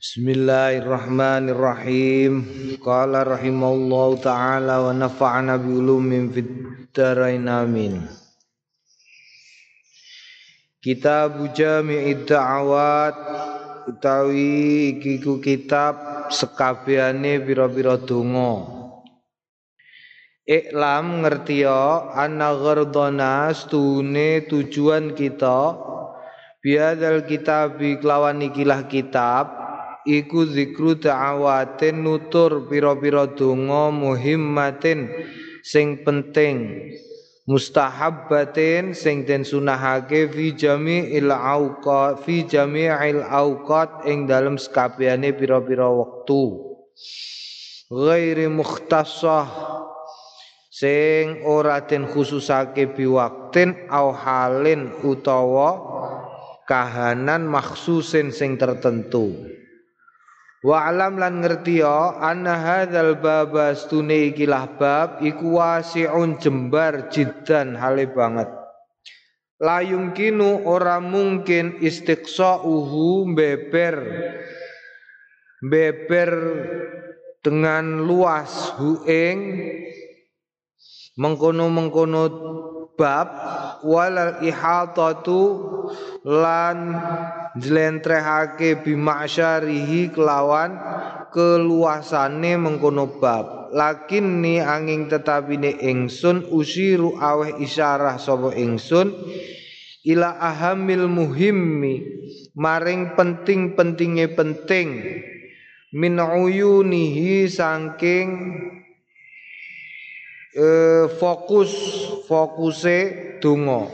Bismillahirrahmanirrahim. Qala rahimallahu taala wa nafa'ana bi ulumin fid dharain amin. Kitab Jami'id Da'awat utawi iki ku kitab sekabehane pira-pira donga. Iklam ngertiya anna ghardana stune tujuan kita biadal kitab kelawan ikilah kitab iku zikru ta'awatin nutur pira-pira donga muhimmatin sing penting mustahabbatin sing den sunahake fi jami'il auqat fi jami'il auqat ing dalem sekabehane pira-pira wektu. Ghairi mukhtasah sing ora den khususake biwaktin au halin utawa kahanan maksusin sing tertentu Wa alam lan ngerti ya anna hadzal baba stune ikilah bab iku wasiun jembar jiddan hale banget. La yumkinu ora mungkin istiqsa'uhu beber beber dengan luas hu ing mengkono-mengkono bab walal ihatatu lan jlentrehake bimasyarihi kelawan keluasane mengkono bab. Lakin ni angin tetapine ingsun usiru aweh isyarah sapa ingsun ila ahamil muhimmi maring penting-pentinge penting min uyunihi saking eh, fokus fokuse donga.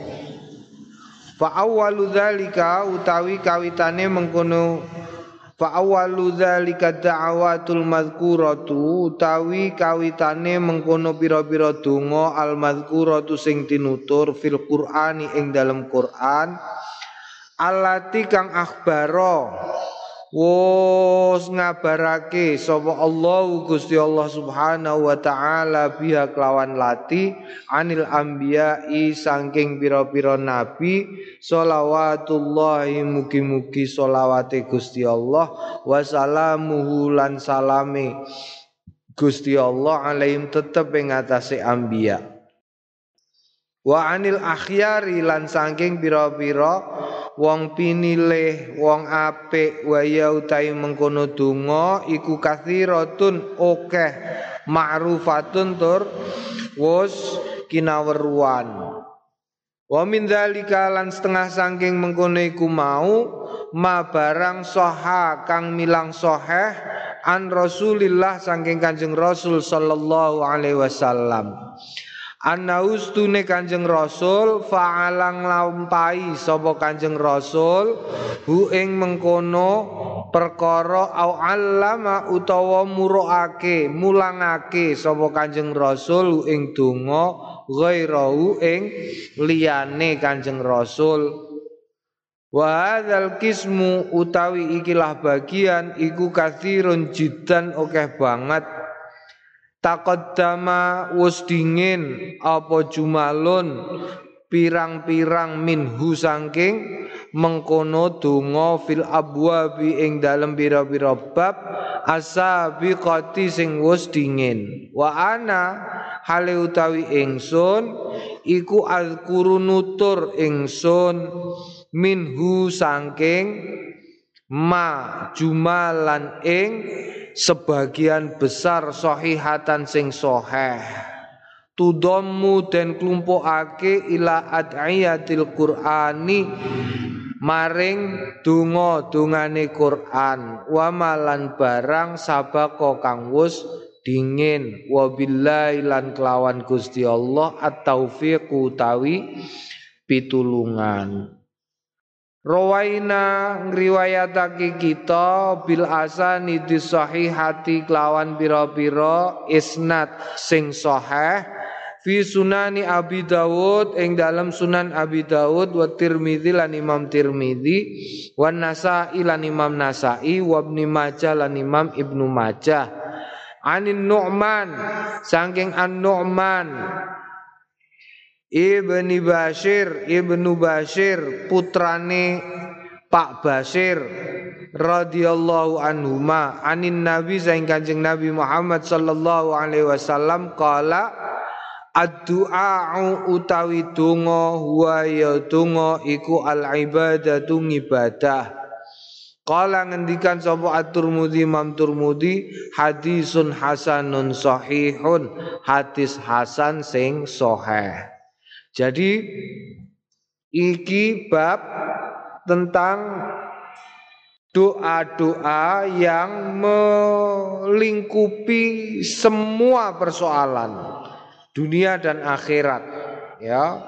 Fa awwalu dzalika utawi kawitane mengkono fa awwalu dzalika da'awatul madhkuratu utawi kawitane mengkono pira-pira donga al madhkuratu sing tinutur fil qur'ani ing dalam Qur'an alati kang akhbaro Wos ngabarake sapa Allah Gusti Allah Subhanahu wa taala biha kelawan lati anil anbiya'i saking pira-pira nabi sholawatullahi mugi-mugi sholawate Gusti Allah wa salamuhu lan salame Gusti Allah alaihim tetep ing atase anbiya wa anil akhyari lan saking pira-pira wong pinilih wong apik waya utahe mengkono donga iku kathiratun akeh ma'rufatun tur wus kinaweruan. Wa min dzalika lan setengah saking mengkono iku mau ma barang soha kang milang soheh an Rasulillah saking Kanjeng Rasul sallallahu alaihi wasallam Anaustune Kanjeng Rasul fa'alang lampahi sapa Kanjeng Rasul hu ing mengkono perkara au allama utawa muruake mulangake sapa Kanjeng Rasul ing donga ghairahu ing liyane Kanjeng Rasul. Wa hadzal kismu utawi ikilah bagian iku kathirun jidan akeh banget taqaddama wus dingin apa jumalun pirang-pirang minhu sangking mengkono donga fil abwabi ing dalem pira-pira bab asabiqati sing wus dingin. Wa ana hale utawi ingsun iku azkuru nutur ingsun minhu sangking ma jumalan ing sebagian besar sahihatan sing soheh tudammu dan klumpukake ila ad'iyatil qur'ani maring donga dungane Quran. Wa malan barang sabako kang wus dingin. Wabillahi lan kelawan Gusti Allah at-taufiq utawi pitulungan Rawaina ngriwayatake kita bil asani disahihati kelawan pira-pira isnad sing sahih. Fi sunani Abi Dawud ing dalam sunan Abi Dawud wa Tirmidzi lan Imam Tirmidzi wa Nasa'i lan Imam Nasa'i wa Ibnu Majah lan Imam Ibnu Majah. Anin Nu'man saking An-Nu'man Ibni Bashir Ibnu Bashir putrane Pak Bashir radhiyallahu anhuma anin nabi saing kanjeng nabi Muhammad sallallahu alaihi wasallam qala Ad-du'a'u utawi donga huwa ya donga iku al-ibadatu ibadah. Kala ngendikan sapa At-Tirmidzi Imam Tirmidzi hadisun hasanun sahihun hadis hasan sing sahih. Jadi iki bab tentang doa-doa yang melingkupi semua persoalan dunia dan akhirat ya.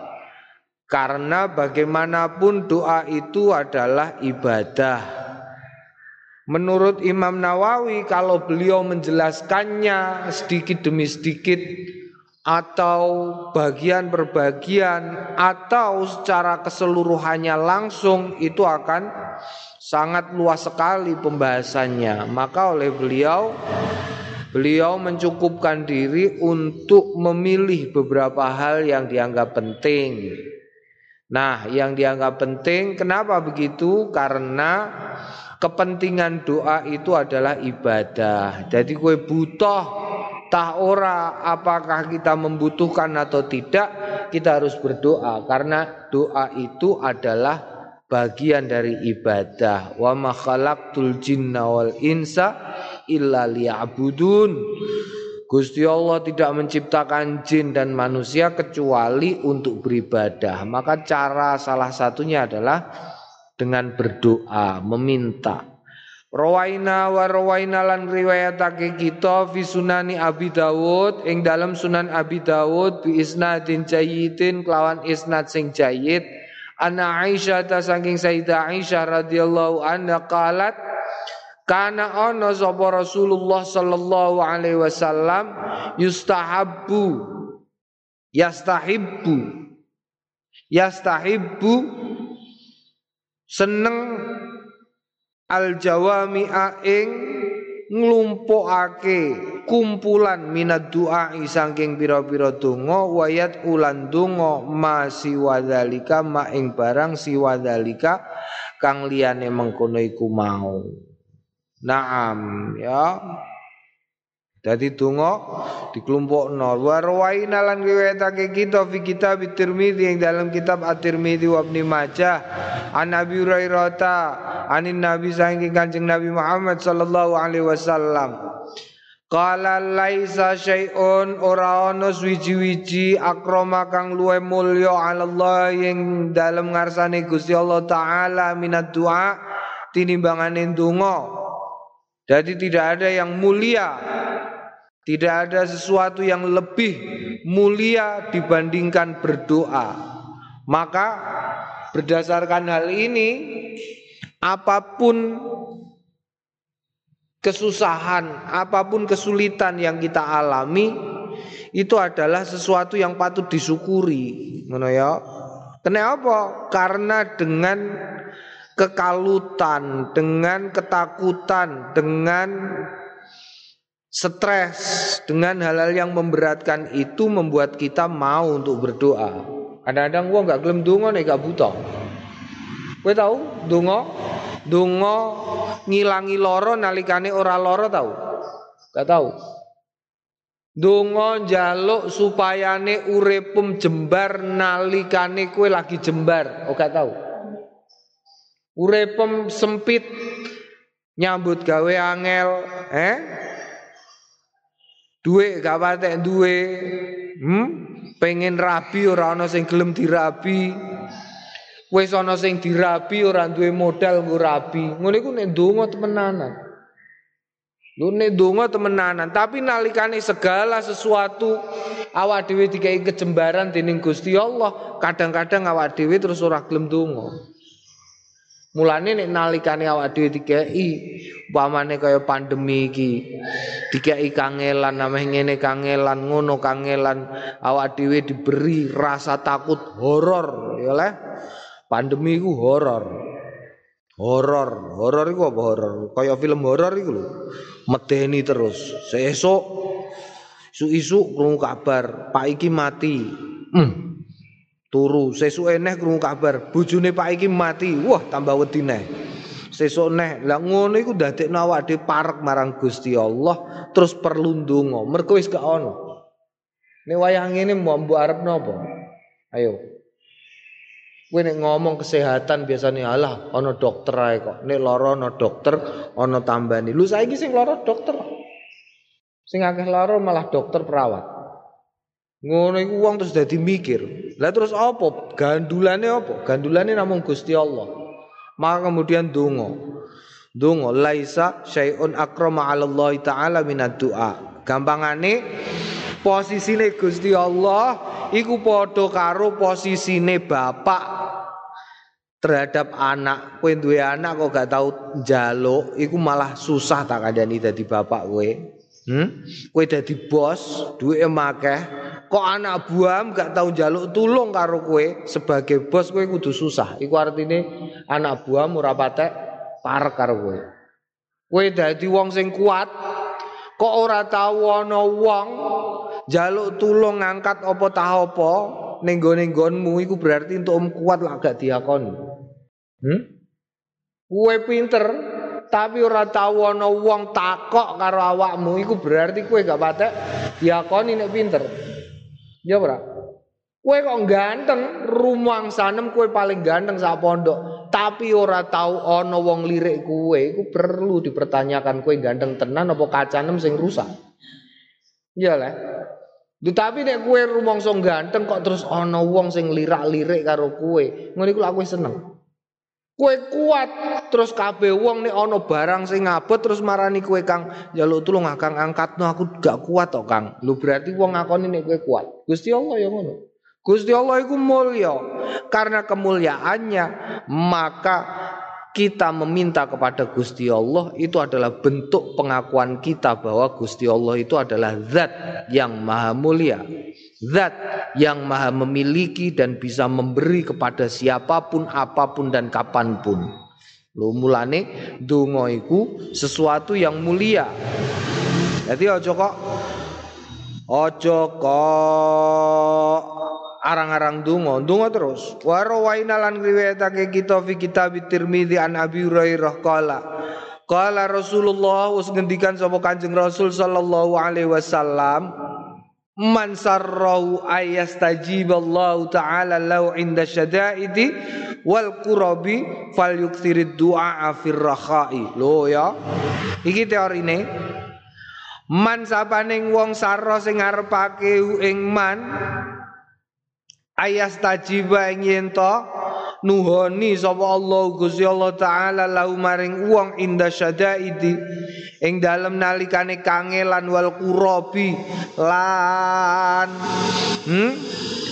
Karena bagaimanapun doa itu adalah ibadah. Menurut Imam Nawawi kalau beliau menjelaskannya sedikit demi sedikit atau bagian per bagian atau secara keseluruhannya langsung itu akan sangat luas sekali pembahasannya. Maka oleh beliau Beliau mencukupkan diri untuk memilih beberapa hal yang dianggap penting. Nah, yang dianggap penting, kenapa begitu? Karena kepentingan doa itu adalah ibadah. Jadi kue butuh tak ora apakah kita membutuhkan atau tidak, kita harus berdoa karena doa itu adalah bagian dari ibadah. Wa ma khalaqtul jinna wal insa illa liya'budun. Gusti Allah tidak menciptakan jin dan manusia kecuali untuk beribadah. Maka cara salah satunya adalah dengan berdoa, meminta. Rawaina wa rawaina lan riwayatake kita fi sunani Abi Dawud ing dalam Sunan Abi Dawud bi isnadin jayyidin kelawan isnad sing jayyid. Ana Aisyah ta saking Sayyidah Aisyah radhiyallahu anha qalat kana ana sapa Rasulullah sallallahu alaihi wasallam yustahabbu yastahibbu yastahibbu seneng al jawami'a ing nglumpukake kumpulan minat doa saking pira-pira donga wayat ulan donga ma siwadzalika ma ing barang siwadzalika kang liyane mengkono iku mau. Naam ya. Dadi donga dikelompokno wa rawaina lan riwayatake kita fi kitab Tirmizi yang dalam kitab At-Tirmizi wa Ibnu Hurairah anin Nabi saking Kanjeng Nabi Muhammad sallallahu alaihi wasallam. Qala laisa syai'un ora ana suwiji-wiji akrama kang luwe mulya Allah yang dalam ngarsane Gusti Allah taala minat doa tinimbangane donga jadi tidak ada yang mulia Tidak ada sesuatu yang lebih mulia dibandingkan berdoa. Maka berdasarkan hal ini Apa pun kesusahan, apa pun kesulitan yang kita alami Itu adalah sesuatu yang patut disyukuri ya? Kenapa? Karena dengan kekalutan, dengan ketakutan, dengan stres, dengan hal-hal yang memberatkan itu membuat kita mau untuk berdoa. Kadang-kadang gua nggak gelem donga nek gak buta. Kowe tahu donga? Donga ngilangi loro nalikane ora loro tahu? Gak tahu. Donga njaluk supayane uripum jembar nalikane kue lagi jembar. Oh gak tahu. Uripem sempit nyambut gawe angel, eh? Duwe gak patek duwe. Hmm? Pengen rabi ora ana sing gelem dirabi. Wis ana sing dirabi ora duwe modal nggo rabi. Ngono iku nek donga temenanan. Lu nek temenanan, tapi nalikane segala sesuatu awak dhewe dikai kejembaran dening Gusti Allah, kadang-kadang awak dhewe terus ora gelem donga. Mulane nek nalikane awak dhewe dikeki upamane kaya pandemi iki dikeki kangelan nameh ngene kangelan ngono kangelan awak dhewe diberi rasa takut horor ya le pandemi iku horor horor horor iku apa horor kaya film horor iku lho medeni terus sesuk isu-isu krungu kabar Pak iki mati hmm. Turu sesuk eneh krungu kabar bojone Pak iki mati. Wah, tambah wedi neh. Sesuk neh lah ngono iku dadekno awake parek marang Gusti Allah terus perlu ndonga. Mergo wis gak ono. Nek wayah ngene mbok arep napa? Ayo. Kowe nek ngomong kesehatan biasanya alah ana dokter ae kok. Nek lara ana dokter, ana tambani. Lu saiki sing lara dokter. Sing akeh lara malah dokter perawat. Ngono iku wong terus dadi mikir. Lah terus apa? Gandulane apa? Gandulane namung Gusti Allah. Maka kemudian donga. Donga laisa syai'un akrama Allah taala minad du'a. Gampangane posisine Gusti Allah iku padha karo posisine bapak terhadap anak. Kowe duwe anak kok gak tau njaluk, iku malah susah tak kandhani dadi bapak kowe. Hmm? Kowe dadi bos, duwe emakeh, kok anak buam gak tau jaluk tulung karo kowe sebagai bos kowe kudu susah. Iku artine anak buam ora patek parek karo kowe. Kowe dadi wong sing kuat, kok ora tau ana wong jaluk tulung ngangkat apa tah apa ning gone-nggonmu iku berarti untuk om kuat lah gak diakoni. Hmm? Kowe pinter, tapi ora tau ana wong takok karo awakmu iku berarti kowe gak patek diakoni nek pinter. Ya ora? Kowe kok ganteng, rumang sanem kowe paling ganteng sak pondok, tapi ora tau ana wong lirik kowe, iku perlu dipertanyakan kowe ganteng tenan apa kacanem sing rusak. Iya lah. Tetapi nek kowe rumangsa ganteng kok terus ana wong sing lirak-lirik karo kowe, ngono iku kowe seneng. Kue kuat terus kabeh wong nek ana barang sing ngabot terus marani kue Kang njaluk tulung ah Kang angkatno aku gak kuat kok Kang. Lu berarti wong ngakoni nek kue kuat. Gusti Allah ya ngono. Gusti Allah iku mulya. Karena kemuliaannya maka kita meminta kepada Gusti Allah itu adalah bentuk pengakuan kita bahwa Gusti Allah itu adalah zat yang maha mulia. Zat yang maha memiliki dan bisa memberi kepada siapa pun, apa pun dan kapan pun. Lu mulane donga iku sesuatu yang mulia. Jadi ojo kok ojo kok arang-arang donga, donga terus. Wa rawaina lan riwayatake kita fi kitab Tirmizi an Abi Hurairah qala Qala Rasulullah us ngendikan sapa Kanjeng Rasul sallallahu alaihi wasallam man sarrahu ayastajiballahu ta'ala lau inda syada'idi wal kurabi fal yukthirid du'a fir rakhai. Lo ya. Iki teorine man sapaning wong sarra sing ngarepake ing man ayastajiba ing yen nuhoni sapa Allah Gusti Allah taala lahu maring wong inda syadaidi ing dalem nalikane kangelan wal kurabi lan hmm?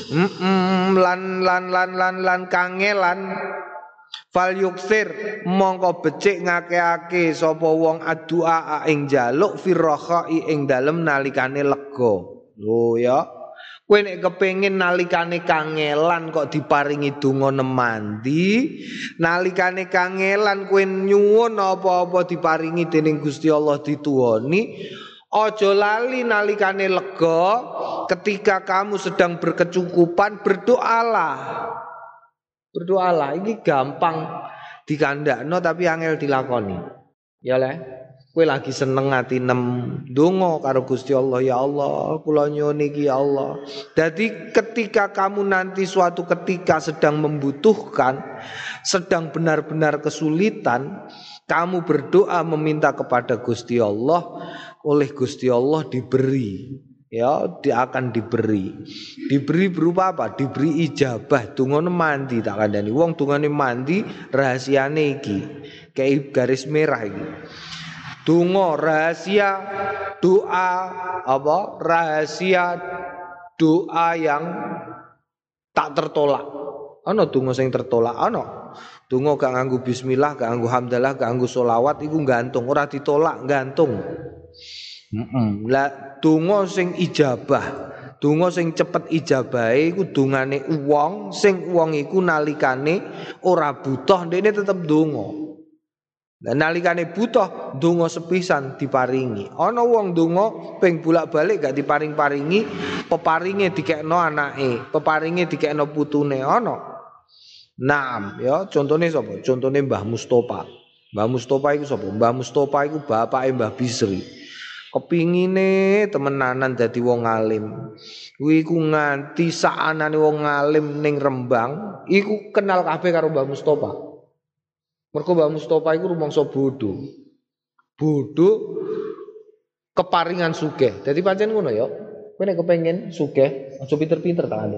Mm -mm, lan lan lan lan lan kangelan. Fal yuksir mongko becik ngakeake sapa wong addu'a ing jaluk firrakhai ing dalem nalikane lega. Lho ya Kowe nek kepengin nalikane kangelan kok diparingi donga nemandi, nalikane kangelan kowe nyuwun apa-apa diparingi dening Gusti Allah dituwoni, Ojo lali nalikane lega ketika kamu sedang berkecukupan berdoalah. Berdoalah, ini gampang dikandakno tapi angel dilakoni. Ya leh. Kue lagi seneng ati nem dongo karo Gusti Allah. Ya Allah, kula nyuwun iki ya Allah. Jadi ketika kamu nanti suatu ketika sedang membutuhkan, sedang benar-benar kesulitan, kamu berdoa meminta kepada Gusti Allah, oleh Gusti Allah diberi ya dia akan diberi. Diberi berupa apa? Diberi ijabah. Tungone mandi tak kandani wong tungane mandi rahasiane iki kayak garis merah iki Dungo rahasia doa apa? Rahasia doa yang tak tertolak. Ana donga sing tertolak ana. Donga gak nganggo bismillah, gak nganggo hamdalah, gak nganggo selawat iku gantung, ora ditolak, gantung. Heeh. Lah donga sing ijabah. Donga sing cepet ijabahe iku dongane wong sing wong iku nalikane ora butuh ndekne tetep donga. Dan nalikane butuh donga sepisan diparingi. Ana wong donga ping bolak-balik gak diparing-paringi, peparinge dikekno anake, peparinge dikekno putune ana. Naam, ya contone sapa? Contone Mbah Mustofa. Mbah Mustofa iku sapa? Mbah Mustofa iku bapake Mbah Bisri. Kepingine temenanan dadi wong alim. Kuwi iku nganti saanane wong alim ning Rembang, iku kenal kabeh karo Mbah Mustofa. Mergo Mbah Mustofa iku rumangsa bodho. Bodho keparingan sugih. Dadi pancen ngono ya. Kowe nek kepengin sugih, aja pinter-pinter tangane.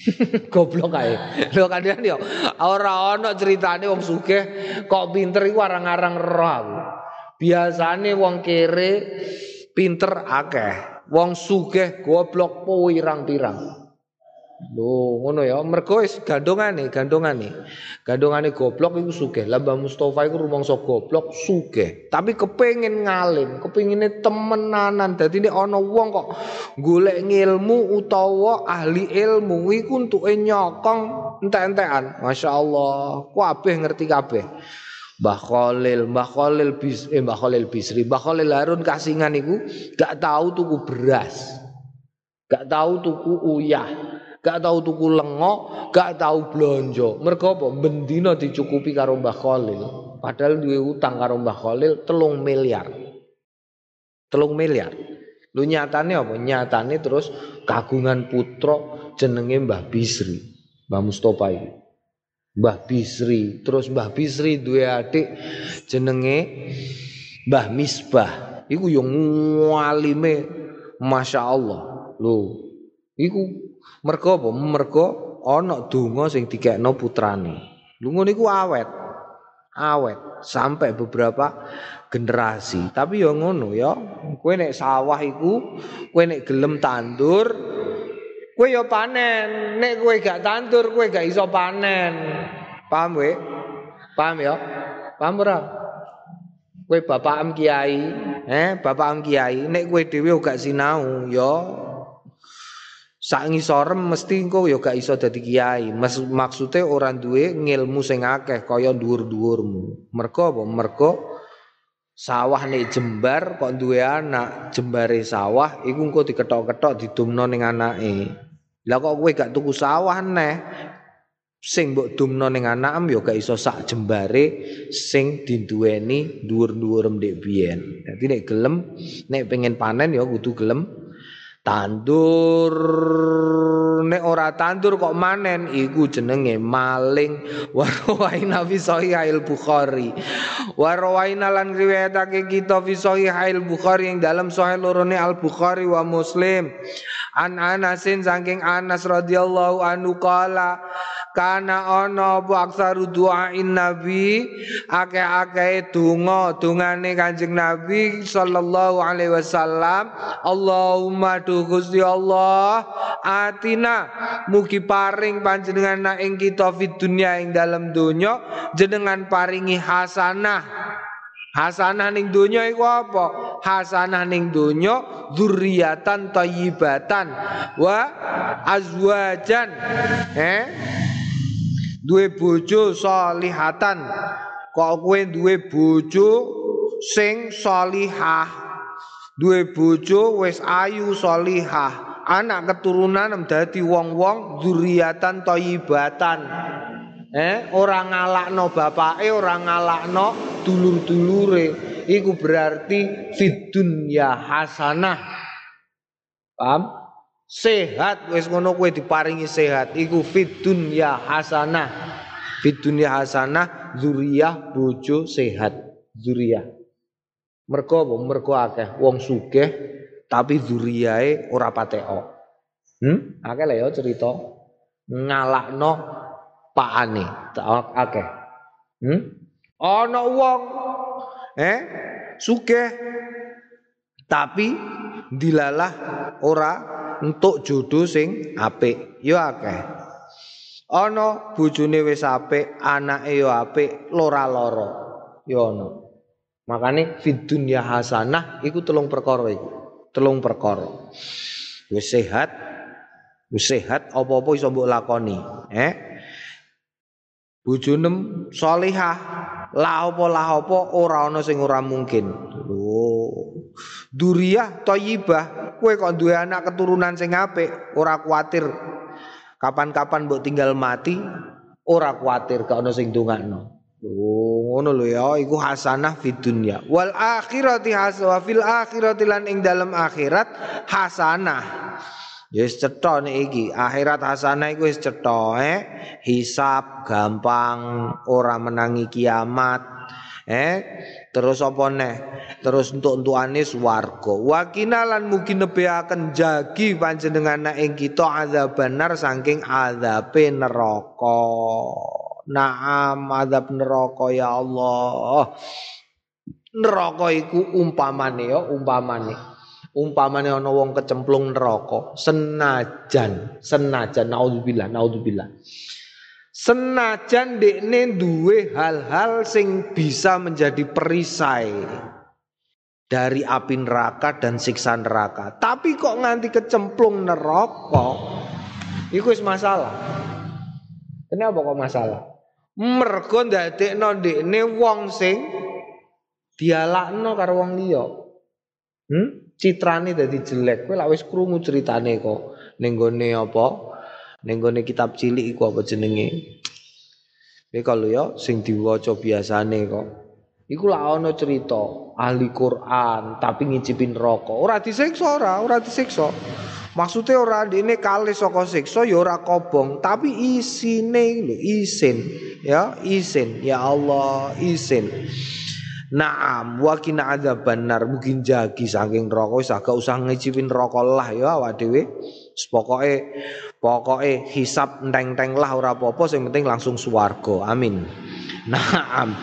Goblok ae. Lho kadang yo ora ana critane wong sugih kok pinter iku arang-arang roh aku. Biasane wong kere pinter akeh. Wong sugih goblok pirang-pirang. Lho, ngono ya. Mergo wis gandongane, gandongane. Gandongane goblok iku sugih. Lah Mbah Mustofa iku rumangsa goblok sugih. Tapi kepengin ngalim, kepengine temenanan. Dadi nek ana wong kok golek ngilmu utawa ahli ilmu iku entuke nyokong entek-entekan. Masyaallah, kabeh ngerti kabeh. Mbah Khalil, Mbah Khalil bis, eh Mbah Khalil Bisri, Mbah Khalil Harun kasingan iku gak tahu tuku beras. Gak tahu tuku uyah gak tahu tuku lengo, gak tahu blonjo. Mergo apa? Bendina dicukupi karo Mbah Khalil. Padahal duwe utang karo Mbah Khalil telung miliar. Telung miliar. Lu nyatane apa? Nyatane terus kagungan putra jenenge Mbah Bisri. Mbah Mustofa itu. Mbah Bisri, terus Mbah Bisri duwe adik jenenge Mbah Misbah. Iku yang walime Masya Allah. Lho, iku Mergo apa? Mergo ana donga sing dikekno putrane. Lunga niku awet. Awet sampai beberapa generasi. Tapi ya ngono ya. Kowe nek sawah iku kowe nek gelem tandur kowe ya panen. Nek kowe gak tandur kowe gak iso panen. Paham we? Paham ya? Paham ora? Kowe bapak am kiai, eh bapak am kiai, nek kowe dhewe gak sinau ya Sak ngisorem mesti engko ya gak iso dadi kiai. Maksude orang duwe ngilmu sing akeh kaya dhuwur-dhuwurmu. Mergo apa? Sawah nek jembar kok duwe anak, jembare sawah iku engko diketok-ketok didumno ning anake. Lah kok kowe gak tuku sawah neh, sing mbok dumno ning anakem ya gak iso sak jembare sing diduweni dhuwur-dhuwurem ndek biyen. Dadi nek gelem nek pengen panen ya kudu gelem tandur. Nek ora tandur kok manen? Iku jenenge maling. Warwaina fi sahihil bukhari. Warwaina lan riwayatake kita fi sahihil bukhari yang dalam sahih lorone al bukhari wa muslim. An anasin saking anas radhiyallahu anhu qala kana ana apa aksaru du'ain nabi akeh-akeh donga dongane Kanjeng Nabi sallallahu alaihi wasallam Allahumma du Gusti Allah atina mugi paring panjenengan ing kita fid dunya ing dalam donya jenengan paringi hasanah Hasanah ning donya iku apa? Hasanah ning donya dzurriatan thayyibatan wa azwajan. Eh? Duwe bojo salihatan. Kok kowe duwe bojo sing salihah? Duwe bojo wis ayu salihah. Anak keturunan dadi wong-wong zuriatan thayyibatan eh ora ngalakno bapake ora ngalakno dulur-dulure. Iku berarti fid dunya hasanah. Paham sehat wis ngono kowe diparingi sehat. Iku fit dunya hasanah. Fit dunya hasanah zuriyah bojo sehat. Zuriyah. Mergo apa? Mergo akeh. Wong sugih tapi zuriyae ora pateko. Hmm? Akeh lho ya cerita. Ngalakno pakane. Akeh. Hmm? Ana wong eh sugih tapi dilalah ora entuk jodoh sing apik. Ya akeh. Ana bojone wis apik anake ya apik lora-loro. Ya ana. Makane fid dunya hasanah iku telung perkara iku telung perkara. Wis sehat wis sehat apa-apa iso mbok lakoni eh? Bojonem salihah. La apa la apa ora ana sing ora mungkin. Lho duriyah thayyibah kowe kok duwe anak keturunan sing apik, ora kuatir kapan-kapan mbok tinggal mati, ora kuatir gak ono sing ndongakno. Oh, ngono lho ya, iku hasanah fid dunya. Wal akhirati hasanah fil akhirati lan ing dalam akhirat hasanah. Ya wis cetha iki, akhirat hasanah iku wis cetha, eh. Hisab gampang, ora menangi kiamat. Eh, terus apa neh? Terus untuk entukane swarga. Wa kinalan mugi nebeaken jagi panjenengan ing kita azab benar saking azabe neraka. Naam adab neraka ya Allah. Neraka iku umpamane ya, umpamane. Umpamane ana wong kecemplung neraka, senajan, senajan naudzubillah, naudzubillah. Senajan dekne duwe hal-hal sing bisa menjadi perisai dari api neraka dan siksa neraka. Tapi kok nganti kecemplung neraka, iku masalah. Kenapa kok masalah? mergo ndadekno ndekne wong sing dialakno karo wong liya. Hmm? Citrane dadi jelek. Kowe lak wis krungu critane kok ning gone apa? Ning kitab cilik iku apa jenenge? Kowe kalau ya sing diwaca biasane kok. Iku lak ana cerita ahli Quran tapi ngicipin rokok. Ora disiksa ora, ora disiksa. Maksudnya ora ini kali saka siksa ya ora kobong, tapi isine lho, isin. Ya, isin. Ya Allah, isin. Naam wa kina benar mungkin jagi saking rokok wis usah ngicipin rokok lah ya awak dhewe. Pokoke pokoke hisap enteng-enteng lah ora apa-apa sing penting langsung swarga. Amin. Naam.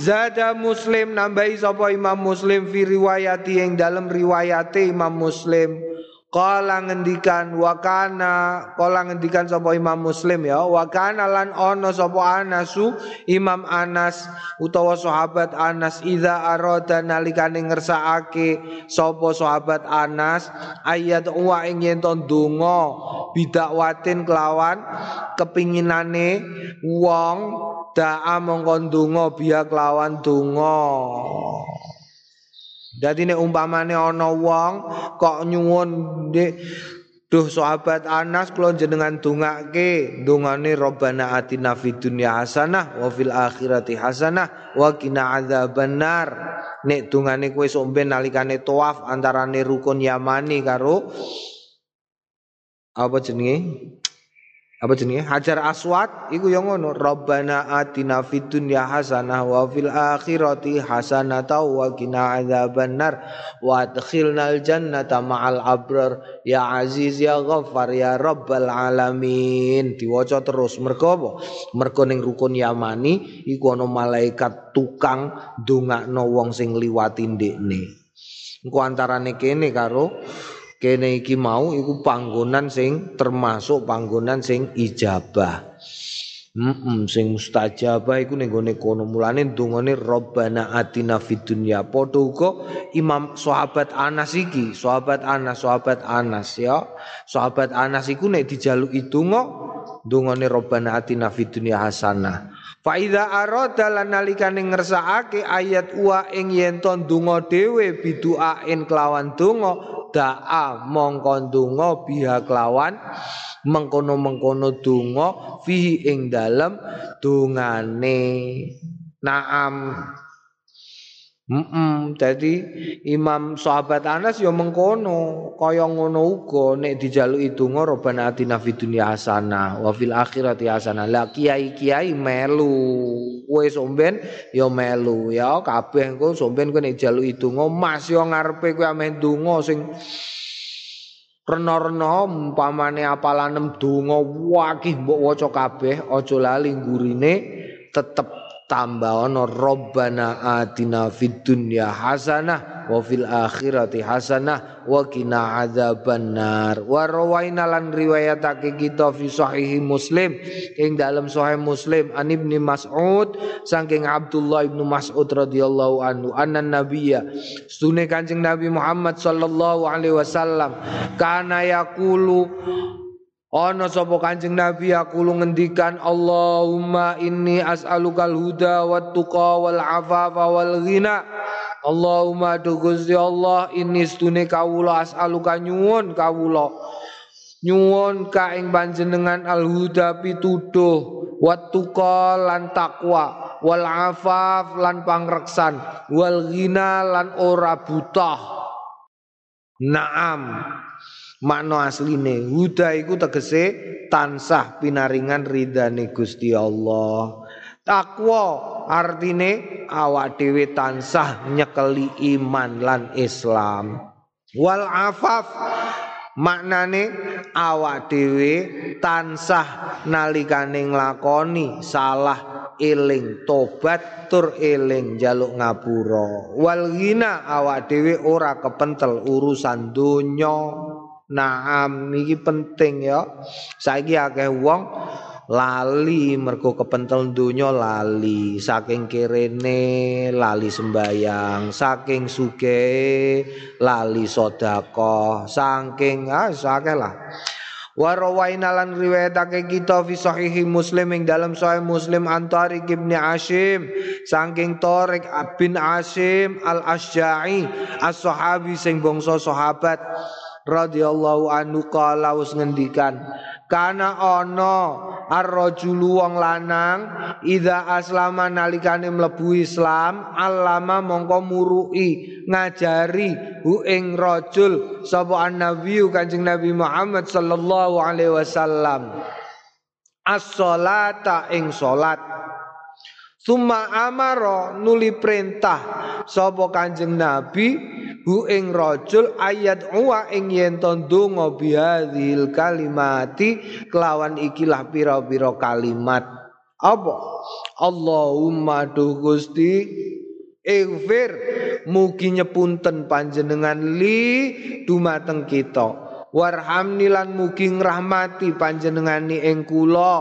Zada Muslim nambahi sapa Imam Muslim fi riwayati yang dalam riwayate Imam Muslim Kala ngendikan wakana kala ngendikan sapa Imam Muslim ya wakana lan ono sapa Anasu Imam Anas utawa sahabat Anas idza arada nalikane ngersakake sapa sahabat Anas ayat wa ing yen donga bidakwatin kelawan kepinginane wong da'a mongkon donga biya kelawan Dadi nek umpamane ana wong kok nyuwun Dek Duh sahabat Anas kula jenengan dongake dongane Rabbana atina fid dunya hasanah wa fil akhirati hasanah wa qina adzabannar. Nek dongane kowe somben nalikane tawaf antarane rukun Yamani karo apa jenenge apa jenenge? Hajar Aswad? Iku yang ngono Rabbana atina fid dunya hasanah wa fil akhirati hasanah wa qina adzabannar wa adkhilnal jannata ma'al abrar. Ya aziz ya ghaffar ya rabbal alamin. Diwaca terus mergo apa? Mergo ning rukun Yamani iku ana malaikat tukang ndongakno wong sing liwati ndekne. Engko antarane kene karo kene iki mau iku panggonan sing termasuk panggonan sing ijabah. Mm sing mustajabah iku ning gone kono. Mulane dungane Rabbana atina fid dunya. Padha uga Imam sahabat Anas iki sahabat Anas sahabat Anas ya. Sahabat Anas iku nek dijaluki donga dungane Rabbana atina fid dunya hasanah Fa idza arada lan nalikane ngersakake ayat wa ing yen to donga dhewe biduain kelawan donga da'a mongko ndonga biha kelawan mengkono-mengkono donga fihi ing dalem dongane. Naam Mm -mm. Jadi Imam sahabat Anas ya mengkono, kaya ngono uga nek dijaluki donga robana atina fid dunya hasanah wa fil akhirati hasanah. Lah kiai-kiai melu, kowe somben ya melu ya kabeh engko somben kowe nek dijaluki donga Mas ya ngarepe kowe ameh donga sing rena-rena umpamane apalanem donga wakih mbok waca kabeh aja lali gurine tetep tambah ono robbana atina fid dunya hasanah wa fil akhirati hasanah wa qina adzabannar. Wa rawaina lan riwayatake kita fi sahih muslim. Ing dalam sahih muslim an ibni mas'ud saking Abdullah ibnu Mas'ud radhiyallahu anhu anna nabiyya sunne kanjeng Nabi Muhammad sallallahu alaihi wasallam kana yaqulu Ana sapa Kanjeng Nabi aku lu ngendikan Allahumma inni as'alukal huda wat tuqa wal afafa wal ghina. Allahumma tu Gusti Allah ini stune kawula as'aluka nyuwun kawula. Nyuwun ka ing panjenengan al huda pituduh wat tuqa lan takwa wal afaf lan pangreksan wal ghina lan ora buta naam makna asline. Huda iku tegese tansah pinaringan ridane Gusti Allah. Takwa artine awak dhewe tansah nyekeli iman lan Islam. Wal afaf maknane awak dhewe tansah nalikane nglakoni salah eling tobat tur eling jaluk ngapura. Wal awak dhewe ora kepentel urusan donya Naam iki penting ya. Saiki akeh wong lali mergo kepentel donya lali. Saking kirene lali sembayang saking suge lali sedekah. Saking ah akeh lah. Warawaina lan riwayatake kita fi sahihi Muslim ing dalam sahih Muslim antari Ibnu Asim saking Tariq bin Asim Al-Asja'i as-sahabi sing bangsa sahabat radhiyallahu anhu kala wis ngendikan kana ana ar-rajulu wong lanang idza aslama nalikane mlebu Islam alama mongko murui ngajari hu ing rajul sapa annabi Kanjeng Nabi Muhammad sallallahu alaihi wasallam. As-salata ing salat. Suma amaro nuli perintah sapa Kanjeng Nabi hu ing rajul ayat uwa ing yen ndonga bihadzil kalimati kelawan ikilah pira-pira kalimat. Apa? Allahumma du Gusti Ighfir. Mugi nyepunten panjenengan li dumateng kita warhamni lan mugi ngrahmati panjenengani ing kula.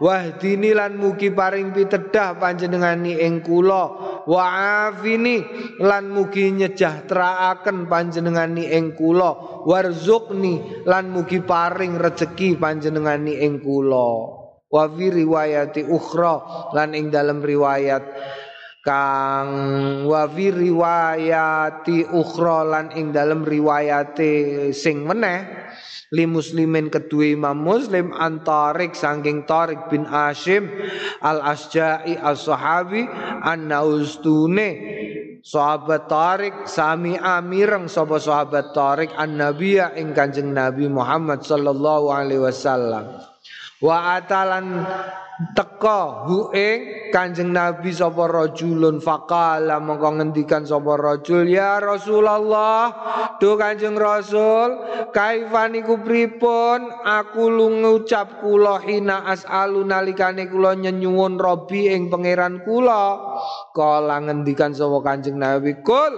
Wahdini lan mugi paring pitedah panjenengani ing kula. Wa'afini lan mugi nyejahteraaken panjenengani ing kula. Warzuqni lan mugi paring rejeki panjenengani ing kula. Wa fi riwayati ukhra lan ing dalam riwayat kang wa fi riwayati ukhra lan ing dalam riwayate sing meneh li muslimin kedua imam muslim antarik sangking tarik bin Ashim al asja'i as sahabi an naustune sahabat tarik sami amireng sapa sahabat tarik an nabiya ing kanjeng nabi Muhammad sallallahu alaihi wasallam. Wa atalan teka hu ing Kanjeng Nabi sapa rajulun faqala mongko ngendikan sapa rajul ya Rasulullah do Kanjeng Rasul kaifan iku pripun? Aku ngucap kula hina asalu nalikane kula nyenyuwun Robi ing pangeran kula. Kala ngendikan sapa Kanjeng Nabi kul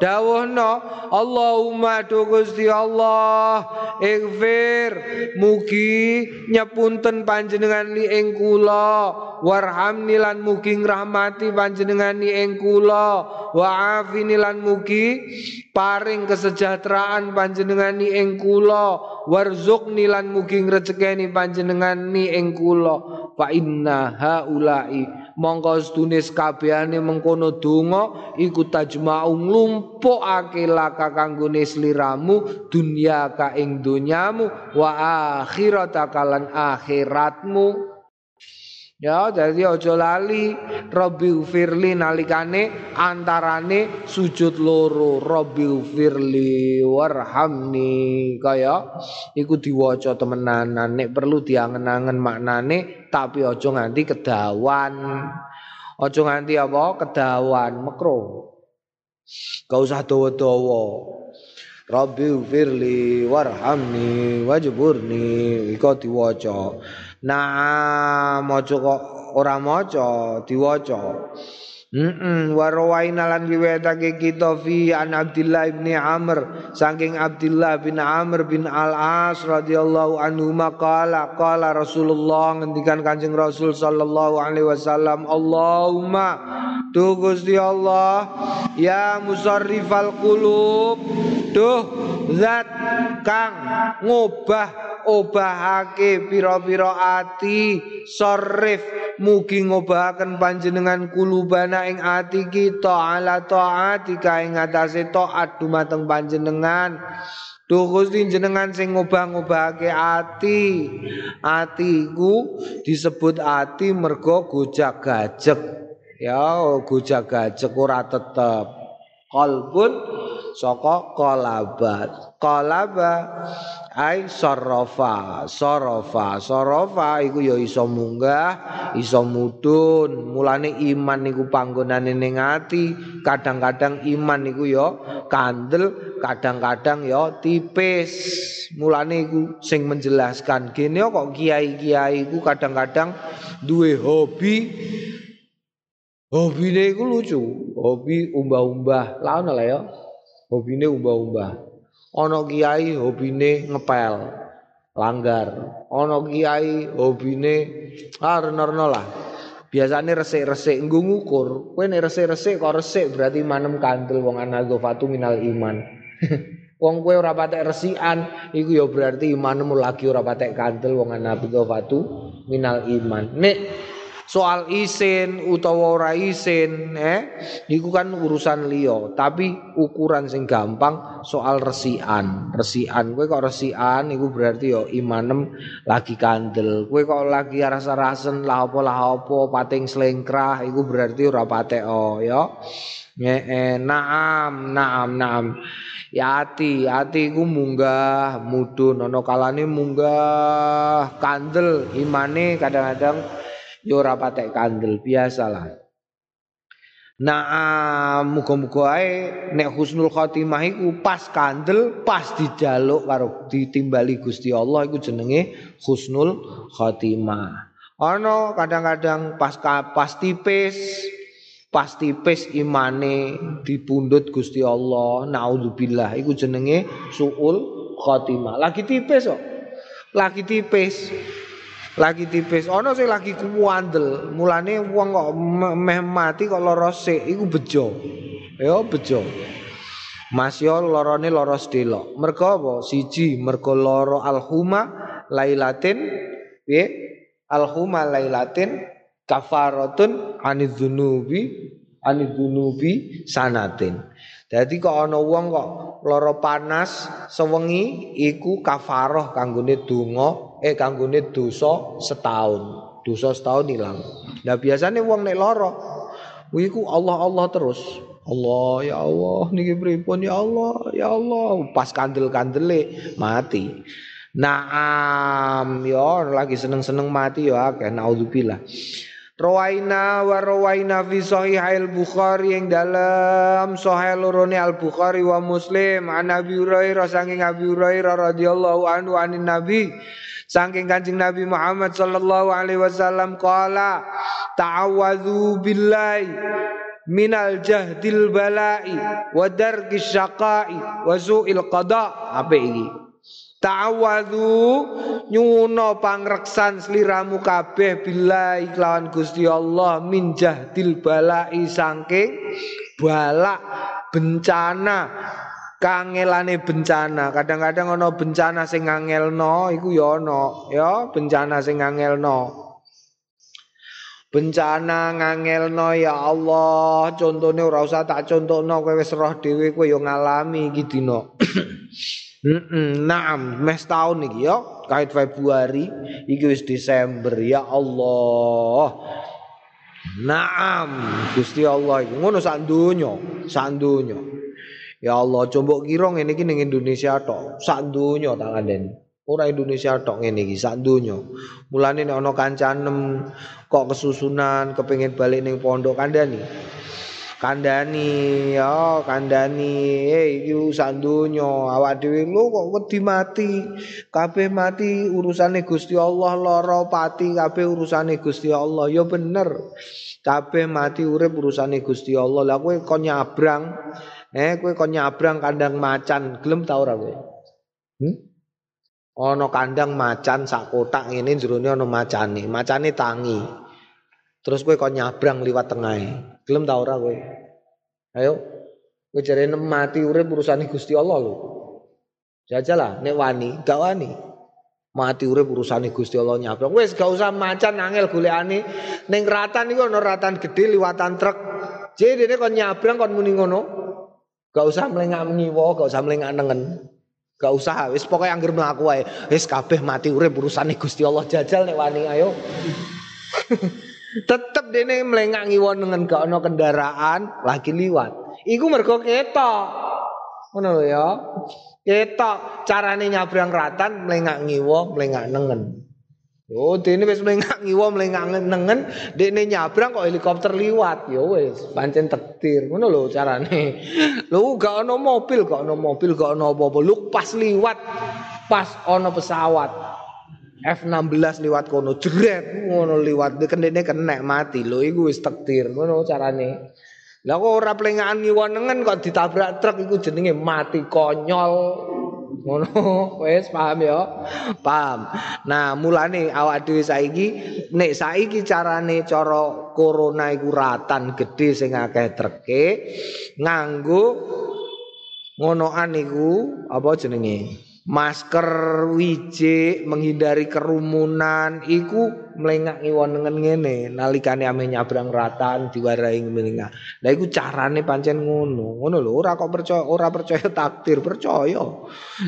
dawuhna Allahumma do Gusti Allah ighfir mugi nyepunten panjenengan li ing kula. Warhamni lan mugi ngrahmati panjenengani ing kula. Wa afini lan mugi paring kesejahteraan panjenengani ing kula. Warzuqni lan mugi ngrezekeni panjenengani ing kula. Fa inna haula'i. Mongko sedune kabehane mengkono donga iku tajma'u nglumpukake laka kanggone sliramu dunya ka ing donyamu wa akhirataka lan akhiratmu Ya, jadi ojo lali Robbi ufirli nalikane antarane sujud loro Robbi ufirli warhamni kaya iku diwaca temenanan nek perlu diangen-angen maknane tapi ojo nganti kedawan. Ojo nganti apa? Kedawan mekro. Gak usah dawa-dawa. Rabbi ufirli warhamni wajburni iku diwaca. Nah, maca kok ora maca, diwaca. Heeh, wa rawaina lan riwayatake kita fi an Abdullah bin Amr saking Abdullah bin Amr bin Al-As radhiyallahu anhu maqala qala Rasulullah ngendikan Kanjeng Rasul sallallahu alaihi wasallam Allahumma tu Gusti Allah ya musarrifal qulub duh zat kang ngubah obahake pira-pira ati sorif mugi ngobahaken panjenengan kulubana ing ati kita ala taati ing atase taat dumateng panjenengan Duh Gusti jenengan sing ngubah-ngubahake ati. Ati iku disebut ati mergo gojak gajek. Ya gujag-gajeg ora tetep. Qalbun saka qalabat. Qalaba ai sarafa, sarafa, sarafa iku ya iso munggah, iso mudhun. Mulane iman niku panggonane ning ati. Kadang-kadang iman niku ya kandel, kadang-kadang ya tipis. Mulane iku sing menjelaskan gene kok kiai-kiai iku kadang-kadang duwe hobi Hobine iku lucu, hobi umbah-umbah. Lah ono lah ya. Hobine umbah-umbah. Ana kiai hobine ngepel, langgar. Ana kiai hobine ah reno lah. Biasane resik-resik nggo ngukur. Kowe nek resik-resik kok resik berarti manem kandel wong anadzofatu minal iman. wong kowe ora patek resikan iku ya berarti imanmu lagi ora patek kandel wong anadzofatu minal iman. Nek soal isin utawa ora isin eh iku kan urusan liya. Tapi ukuran sing gampang soal resian resian kowe kok resian iku berarti yo imanem lagi kandel. Kowe kok lagi rasa-rasen lah apa lah apa pating slengkrah iku berarti ora oh ya eh, naam naam naam. Ya ati ati iku munggah mudun ana kalane munggah kandel. Imane kadang-kadang yo ora patek kandel biasalah Nah, muga-muga ae nek husnul khotimah iku pas kandel, pas dijaluk karo ditimbali Gusti Allah iku jenenge husnul khotimah. Ana kadang-kadang pas pas tipis, pas tipis imane dipundhut Gusti Allah, naudzubillah iku jenenge suul khotimah. Lagi tipis kok. Lagi tipis lagi tipis. Ono sing lagi kuwandel. Mulane wong kok meh mati kok lara sik iku bejo. Ya bejo. Mas yo lorone lara sedelok. Mergo apa? Siji mergo lara alhuma lailatin piye? Alhuma lailatin kafaratun anidzunubi anidzunubi sanatin. Jadi kok ana wong kok lara panas sewengi iku kafaroh kanggone donga eh kanggone dosa setahun. Dosa setahun ilang. Nah biasanya wong nek lara iku Allah Allah terus. Allah ya Allah niki pripun ya Allah ya Allah pas kandel-kandele mati. Naam ya lagi seneng-seneng mati ya akeh naudzubillah. Rawaina wa rawaina fi sahihail Bukhari yang dalam sahih lorone Al Bukhari wa Muslim an Abi Hurairah saking Abi Hurairah radhiyallahu anhu anin Nabi saking Kanjeng Nabi Muhammad sallallahu alaihi wasallam qala ta'awadzu billahi minal jahdil balai wa darkis syaqai wa qada. Apa iki. Ta'awadhu nyuno pangreksan sliramu kabeh billahi kelawan Gusti Allah min jahdil balai saking balak bencana kangelane bencana kadang-kadang ana bencana sing ngangelno iku ya ana ya bencana sing ngangelno bencana ngangelno ya Allah contone ora usah tak contohno kowe wis roh dhewe kowe ya ngalami iki dina naam, mes tahun iki ya, kait Februari, iki wis Desember ya Allah. Naam, Gusti Allah ngono sak donya, sak. Ya Allah, coba kira ngene iki ning Indonesia tok, sak donya tak kandhen. Ora Indonesia tok ngene iki, sak donya. Mulane nek ana kancanem kok kesusunan kepengin balik ning pondok kandhani. kandani ya kandani eh iki urusan donya. Awak dhewe lho kok wedi mati? Kabeh mati urusane Gusti Allah lara pati kabeh urusane Gusti Allah. Ya bener. Kabeh mati urip urusane Gusti Allah. Lah kowe kon nyabrang eh kowe kon nyabrang kandang macan gelem ta ora kowe hmm? ana kandang macan sak kotak ngene jerone ana macane macane tangi terus kowe kon nyabrang liwat tengah Gelem ta ora kowe? Ayo. Kowe jarene mati urip urusane Gusti Allah lho. Jajalah nek wani, gak wani. Mati urip urusane Gusti Allah nyabrang. Wis gak usah macan angel golekane. Ning ratan iku ana ratan gedhe liwatan truk. Jadi dene kon nyabrang kon muni ngono. Gak usah mlengak ngiwa, gak usah mlengak nengen. Gak usah, wis pokoke anggere mlaku wae. Wis kabeh mati urip urusane Gusti Allah jajal nek wani ayo. Tetep dene melengak ngiwon dengan gak ono kendaraan lagi liwat. Iku mergo ketok. Ngono lho ya. Ketok carane nyabrang ratan melengak ngiwo, melengak nengen. Oh, dene wis melengak ngiwo, melengak nengen, dene nyabrang kok helikopter liwat. Ya wis, pancen tektir. Ngono lho carane. Lho gak ono mobil, gak ono mobil, gak ono apa-apa. Lu pas liwat, pas ono pesawat. F16 liwat kono jeret ngono liwat kendene kena mati lho iku wis takdir ngono carane. Lah kok ora plengakan ngiwonengen kok ditabrak truk iku jenenge mati konyol. Ngono wis paham ya? Paham. Nah, mulane awak dhewe saiki nek saiki carane cara corona iku ratan gede sing akeh treke nganggo ngonoan iku apa jenenge? Masker wiji menghindari kerumunan iku melengak ngiwonengen ngene. Nalikane ame nyabrang ratan diwarai melengak lha iku carane pancen ngono. Ngono lho ora kok percaya ora percaya takdir percaya.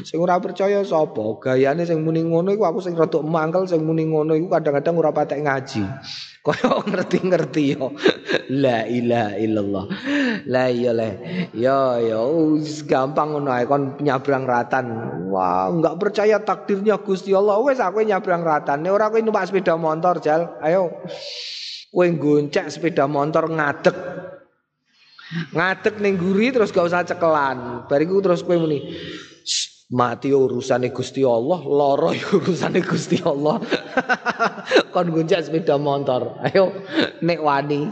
Sing ora percaya sapa? Gayane sing muni ngono iku aku sing rada mangkel sing muni ngono iku kadang-kadang ora patek ngaji Kaya ngerti-ngerti yo. La ilaha illallah. La iya le. Yo yo gampang ngono ae kon nyabrang ratan. Wah, enggak percaya takdirnya Gusti Allah. Wes aku nyabrang ratan. Nek ora kowe numpak sepeda motor, Jal. Ayo. Kowe goncek sepeda motor ngadeg. Ngadeg ning guri terus gak usah cekelan. Bariku terus kowe muni mati urusane Gusti Allah, lara urusane Gusti Allah. Kon gonjak sepeda motor. Ayo nek wani.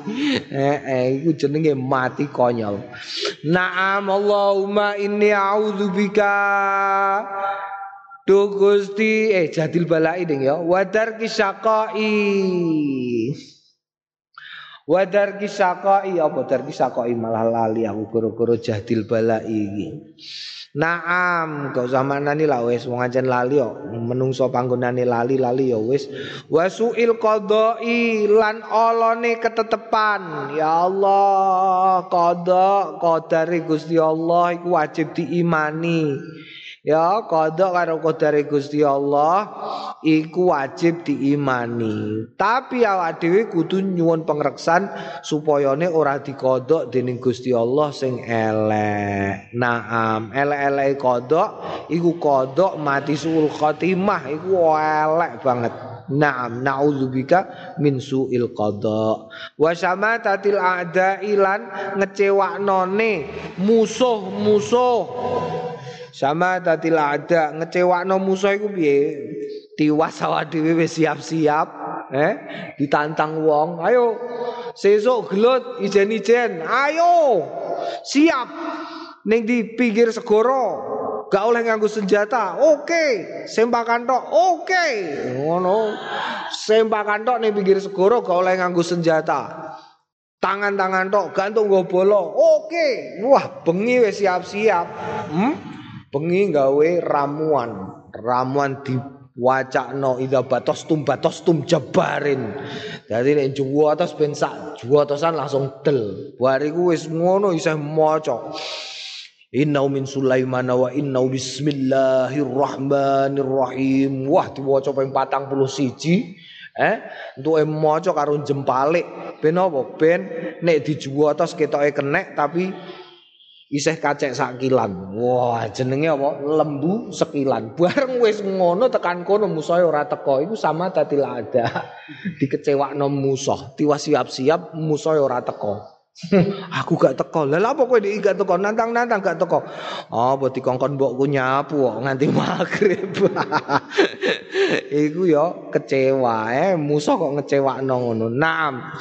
Eh, eh iku jenenge mati konyol. Naam Allahumma inni a'udzubika Do Gusti eh jadil balai ding ya. Wadar kisaqai. Wadar kisaqai apa dar kisaqai malah lali aku guru-guru jadil balai iki. Naam, gak usah manani lah wis wong ancen lali kok. Menungso panggonane lali-lali ya wis. Wasuil qadai lan olone ketetepan. Ya Allah, qada qadari Gusti Allah iku wajib diimani. Ya, kodok karo kodare Gusti Allah iku wajib diimani. Tapi awak dhewe kudu nyuwun pengreksan supayane ora dikodok dening Gusti Allah sing elek. Naam, elek-elek kodok iku kodok mati suul khotimah iku elek banget. Naam, nauzubika min suil qada. Wa samatatil a'da ilan ngecewaknone musuh-musuh sama tatil ada ngecewakno musuh iku piye? Tiwas awak dhewe wis siap-siap, eh? Ditantang wong, ayo sesuk gelut ijen-ijen, ayo siap ning di pinggir segoro. Gak oleh nganggo senjata. Oke, okay. sempakan tok. Oke. Ngono. Sempakan tok ning pinggir segoro gak oleh nganggo senjata. Tangan-tangan tok gantung go bolo. Oke. Wah, bengi wis siap-siap. Hmm? Bengi gawe ramuan. Ramuan di wacakno ida batos tum batos tum jabarin. Jadi nek juwo atas ben sak juwo atasan langsung del. Bariku wis ngono isih maca. Inna min Sulaiman wa bismillahirrahmanirrahim. Wah diwaca ping 41 eh entuke maca karo jempalik ben apa? Ben nek dijuwo atas ketoke kenek tapi isih kacek sakilan. Wah, jenenge apa? Lembu sekilan. Bareng wis ngono tekan kono musuhe ora teko. Iku sama tadi ada. Dikecewakno musuh. Tiwas siap-siap musuhe ora teko. aku gak teko. Lah apa kowe gak teko? Nantang-nantang gak teko. Oh, apa dikongkon mbokku nyapu kok nganti magrib. Iku yo kecewa eh musuh kok ngecewakno ngono. Naam.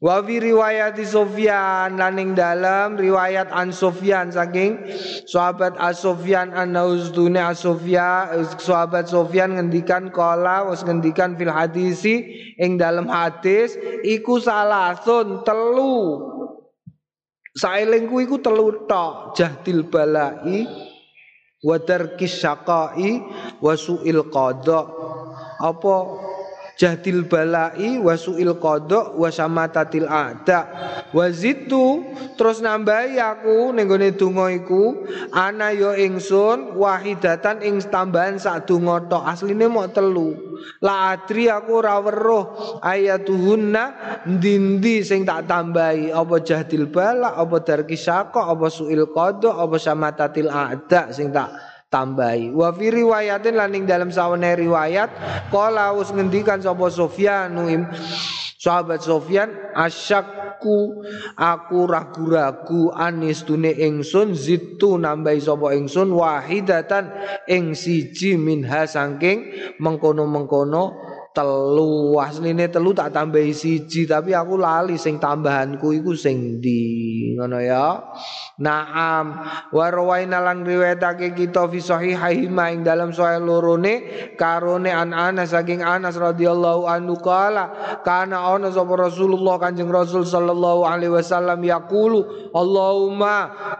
Wa riwayat Sufyan laning dalam riwayat An Sufyan saking sahabat As Sufyan an Naustune As Sufyan sahabat Sufyan ngendikan kala wis ngendikan fil hadisi ing dalam hadis iku salasun telu. Saelengku iku telu tok jahdil balai wa tarkis syaqai wa suil qada apa jahdil balai wa suil qada wa samatatil a'da. Wa zitu terus nambahi aku ning gone donga iku ana ya ingsun wahidatan ing tambahan sak donga tok asline telu. La adri aku ora weruh ayatuhunna dindi sing tak tambahi apa jahdil bala apa darki syaqqa apa suil qada apa samatatil a'da sing tak tambahi. Wa fi riwayatin laning dalam sawane riwayat qala us ngendikan sapa Sufyan sahabat Sofyan asyakku aku ragu-ragu anis tune ingsun zitu nambahi sapa ingsun wahidatan ing siji minha saking mengkono-mengkono telu asline telu tak tambahi siji tapi aku lali sing tambahanku iku sing di ngono ya. Naam wa rawaina lan riwayatake kita fi sahihahi ing dalam sahih lorone karone an Anas saking Anas radhiyallahu anhu kala kana ana sapa Rasulullah Kanjeng Rasul sallallahu alaihi wasallam yaqulu Allahumma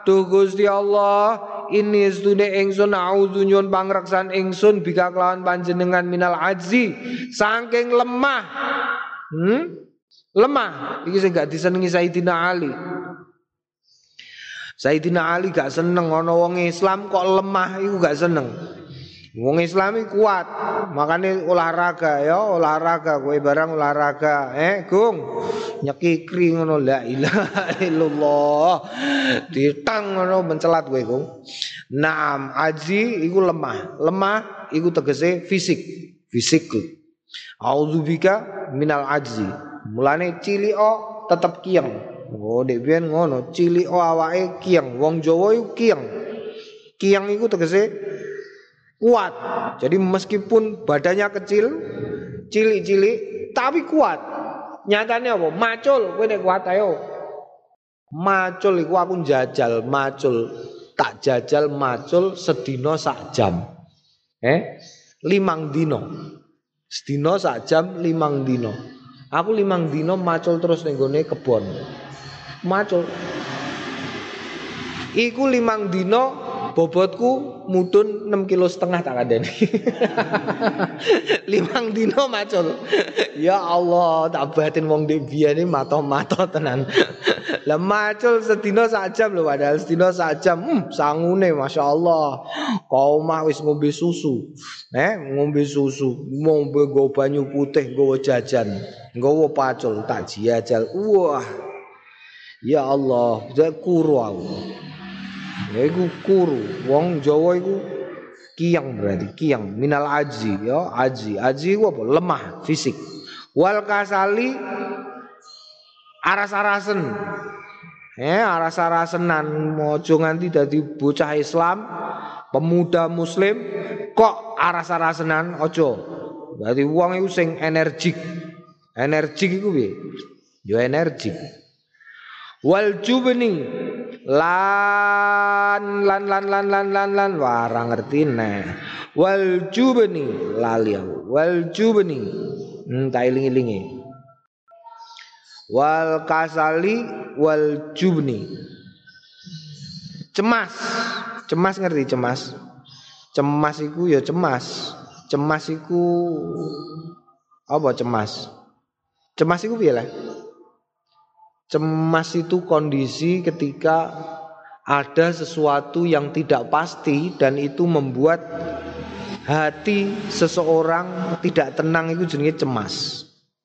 tu Gusti Allah ini sedune ingsun auzu nyun pangreksan ingsun bika kelawan panjenengan minal ajzi saking lemah hmm? lemah iki sing gak disenengi Sayyidina Ali Sayyidina Ali gak seneng ana wong Islam kok lemah iku gak seneng. Wong Islam kuat, makanya olahraga ya, olahraga kowe barang olahraga. Eh, Gung, nyekikri ngono la ilaha illallah. Ditang ngono mencelat kowe, Gung. Naam, aji iku lemah. Lemah iku tegese fisik, fisik. Audzubika minal ajzi. Mulane cilik tetep kieng. Oh, dek biyen ngono, cilik oh awake kiang, wong Jawa iku kiang. Kiang iku tegese kuat. Jadi meskipun badannya kecil, cilik-cilik, tapi kuat. Nyatanya apa? Macul, kowe nek kuat ayo. Macul iku aku jajal, macul. Tak jajal macul sedina sak jam. Eh? Limang dino. Sedina sak jam limang dino. Aku limang dino macul terus ning kebon macul. Iku limang dino bobotku mudun 6 kilo setengah tak ada limang dino macul. Ya Allah tak batin wong dek ini mato-mato tenan. Lah macul sedino sak jam lho padahal sedino sak jam. Hmm, sangune Masya Allah. Kau mah wis ngombe susu. Eh ngombe susu. Ngombe go banyu putih go jajan. Go pacul tak jajal. Wah. Ya Allah, saya kuru aku. Ya iku kuru. Wong Jawa iku kiang berarti kiang. Minal aji ya aji. Aji apa? Lemah fisik. Wal kasali aras-arasen. Eh aras-arasenan. Mojo nganti dadi bocah Islam pemuda muslim kok aras-arasenan? Ojo. Berarti wong iku sing energik. Energik iku piye? Yo energik wal jubni lan lan lan lan lan lan lan. Warang ngerti nek wal jubni lali wal jubni hmm, iling-ilingi wal kasali wal jubni cemas. Cemas ngerti cemas? Cemas iku ya cemas. Cemas iku apa cemas? Cemas iku piye lah Cemas itu kondisi ketika ada sesuatu yang tidak pasti dan itu membuat hati seseorang tidak tenang itu jenis cemas.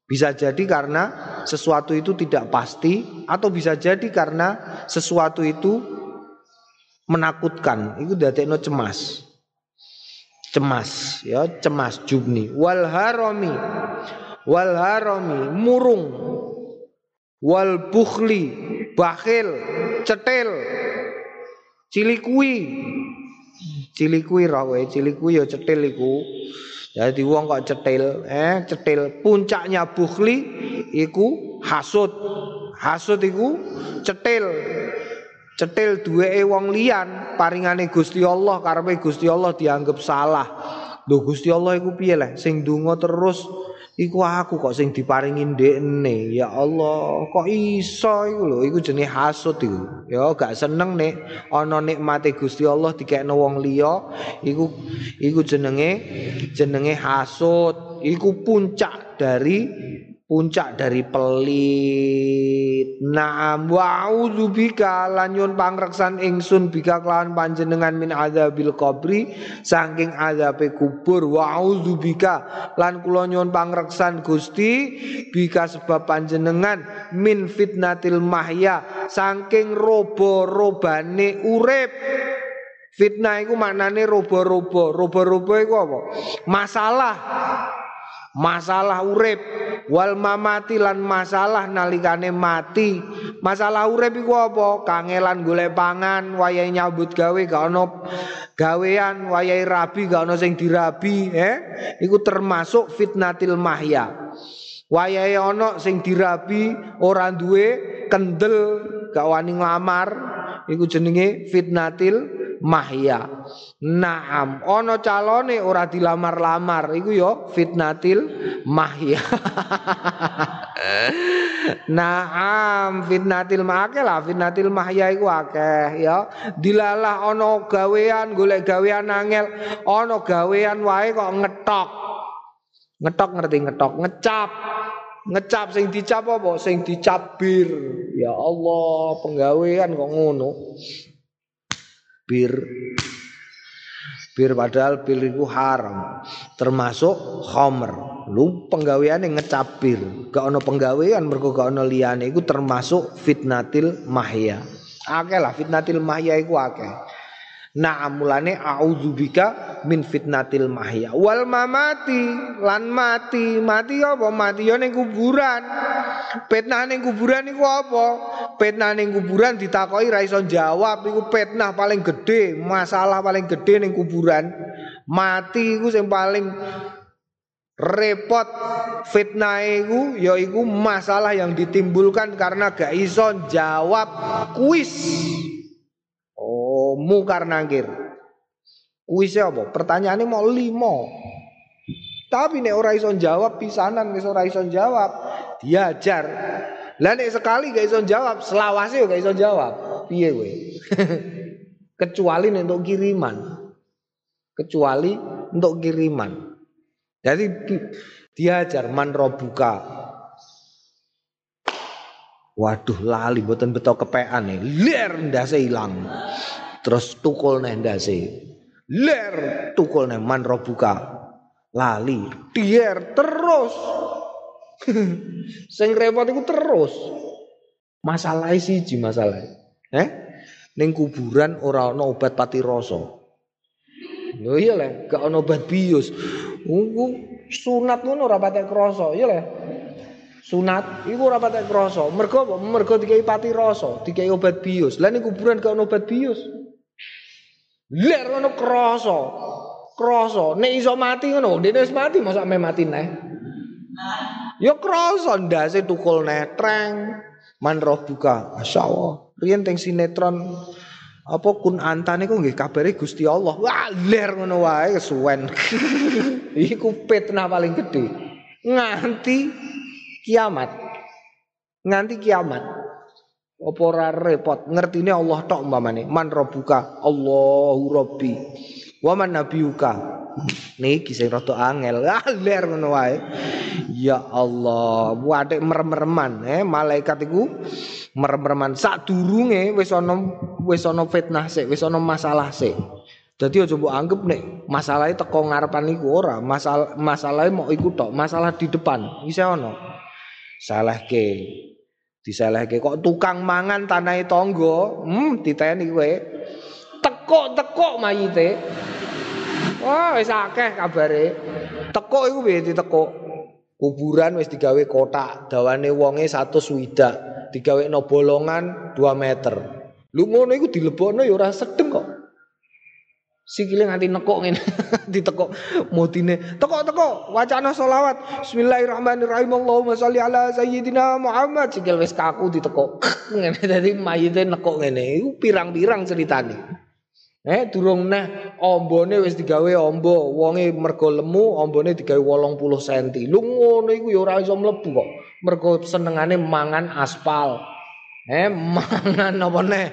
Bisa jadi karena sesuatu itu tidak pasti atau bisa jadi karena sesuatu itu menakutkan. Itu dadekno cemas. Cemas ya, cemas jubni wal harami. Wal harami murung wal bukhli bakhil cetil cilikui. Cilikui ra kowe cilikui ya cetil iku. Jadi wong kok cetil eh cetil. Puncaknya bukhli iku hasud. Hasud iku cetil. Cetil duweke wong liyan paringane Gusti Allah karepe Gusti Allah dianggap salah. Lho Gusti Allah iku piye lah sing donga terus Iku aku kok sing diparingi ndekne. Ya Allah, kok iso iku lho, iku jenenge hasud iku. Ya gak seneng nek ana nikmate Gusti Allah dikekno wong liya, iku iku jenenge jenenge hasud. Iku puncak dari puncak dari pelit Naam wa'udzu bika lan nyun pangreksan ingsun bika kelawan panjenengan min adzabil qabri saking azabe kubur wa'udzu bika lan kula nyun pangreksan Gusti bika sebab panjenengan min fitnatil mahya saking robo-robane urip Fitnah itu maknane robo-robo. Robo-robo itu apa? Masalah masalah urip. Wal mamati lan masalah nalikane mati. Masalah urip iku apa? Kangelan golek pangan wayahe nyambut gawe gak ono gawean wayahe rabi gak ono sing dirabi eh iku termasuk fitnatil mahya. Wayahe ono sing dirabi ora duwe kendel gak wani nglamar iku jenenge fitnatil mahya. Naam, ono calone ora dilamar-lamar iku yo fitnatil mahya. Naam, fitnatil mahya lah, fitnatil mahya iku akeh ya. Dilalah ono gawean golek gawean angel, ono gawean wae kok ngetok. Ngetok ngerti ngetok, ngecap. Ngecap sing dicap apa? Sing dicap bir. Ya Allah, penggawean kok ngono. Bir. Bir padahal bir itu haram. Termasuk homer lu penggawean yang ngecap bir gak ono penggawean mergo gak ono liyane. Itu termasuk fitnatil mahya. Akeh lah fitnatil mahya itu akeh Nah mulane a'udzubika min fitnatil mahya. Wal mamati lan mati. Mati apa? Mati yo ning kuburan. Fitnah ning kuburan iku apa? Fitnah ning kuburan ditakoki ra iso jawab. Iku fitnah paling gede masalah paling gede ning kuburan. Mati iku sing paling repot fitnah iku ya iku masalah yang ditimbulkan karena gak iso jawab kuis Oh, mungkar nangkir. Kuisnya apa? Pertanyaannya mau limo. Tapi nek ora iso jawab pisanan wis ora iso jawab, diajar. Lah nek sekali gak iso jawab, selawase gak iso jawab. Piye kowe? Kecuali untuk kiriman. Kecuali untuk kiriman. Jadi diajar man robuka Waduh lali mboten beto kepean nih. Ler ndase ilang. Terus tukul neh ndase. Ler tukul neh man robuka. Lali, dier terus. Sing repot iku terus. Masalah siji masalah. Eh? Ning kuburan ora ana obat pati rasa. Lho iya le, gak ana obat bius. Ungu sunat ngono ora patek krasa, iya le sunat iku ora patek krasa. Mergo? Mergo dikai pati rasa, dikai obat bius. Lah ning kuburan gak ono obat bius. Ler ono krasa. Krasa. Nek iso mati ngono, dene wis mati mosok ame mati neh. Ya krasa ndase tukul netreng. Man roh buka. Masyaallah. Riyen teng sinetron apa kun antane kok nggih kabare Gusti Allah. Wah, ler ngono wae kesuwen. Iku fitnah paling gede. Nganti kiamat. Nganti kiamat. Apa ora repot ngertine Allah tok umpamane. Man rabbuka? Allahu rabbi. Wa man nabiyuka? Niki sing rada angel. Ah ler ngono wae. Ya Allah, wadik merem-mereman eh malaikat iku merem-mereman sadurunge wis ana wis ana fitnah sik, wis ana masalah sik. Dadi aja mbok anggap nek masalahe teko ngarepan iku ora, masalah masalahe mau iku tok, masalah di depan isih ana salehke disalehke kok tukang mangan tanahe tangga hmm diteni kowe. Tekuk-tekuk mayite. Wah wis akeh kabare. Tekuk iku piye ditekuk? Kuburan wis digawe kotak dawane wonge 100 swidak digawekno bolongan 2 meter. Lu ngono iku dilebokno ya ora sedeng kok sikile nganti nekuk ngene ditekuk mutine tekuk-tekuk wacana selawat. Bismillahirrahmanirrahim. Allahumma sholli ala sayyidina Muhammad. Sikil wis kaku ditekuk. Ngene dadi mayite nekuk ngene. Iku pirang-pirang ceritane. Eh durung neh ombone wis digawe ombo. Wonge mergo lemu ombone digawe 80 cm lu ngono iku ya ora iso mlebu kok. Mergo senengane mangan aspal Eh mangan apa nih?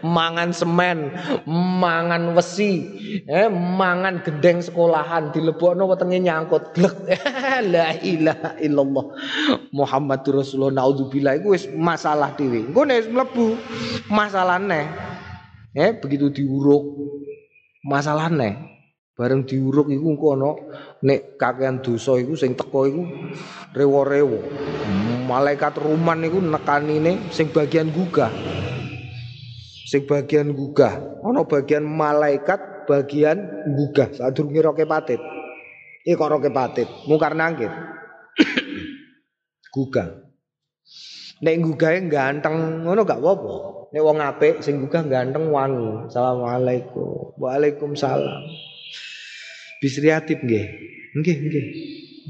Mangan semen, mangan wesi, eh mangan gendeng sekolahan dilebokno wetenge nyangkut glek. La ilaha illallah. Muhammadur Rasulullah naudzubillah iku wis masalah dhewe. Engko nek mlebu masalahne. Eh begitu diuruk masalahne. Bareng diuruk iku engko ana nek kakean dosa iku sing teko iku rewo-rewo. malaikat ruman niku nekanine sing bagian gugah. Sing bagian gugah, ana bagian malaikat bagian gugah sadurunge roke patit. Iki kok roke patit, mungkar nangkit. gugah. Nek gugahe ganteng ngono gak apa-apa. Nek wong apik sing gugah ganteng wangi. Assalamualaikum. Waalaikumsalam. Bisri Atib nggih. Nggih, nggih.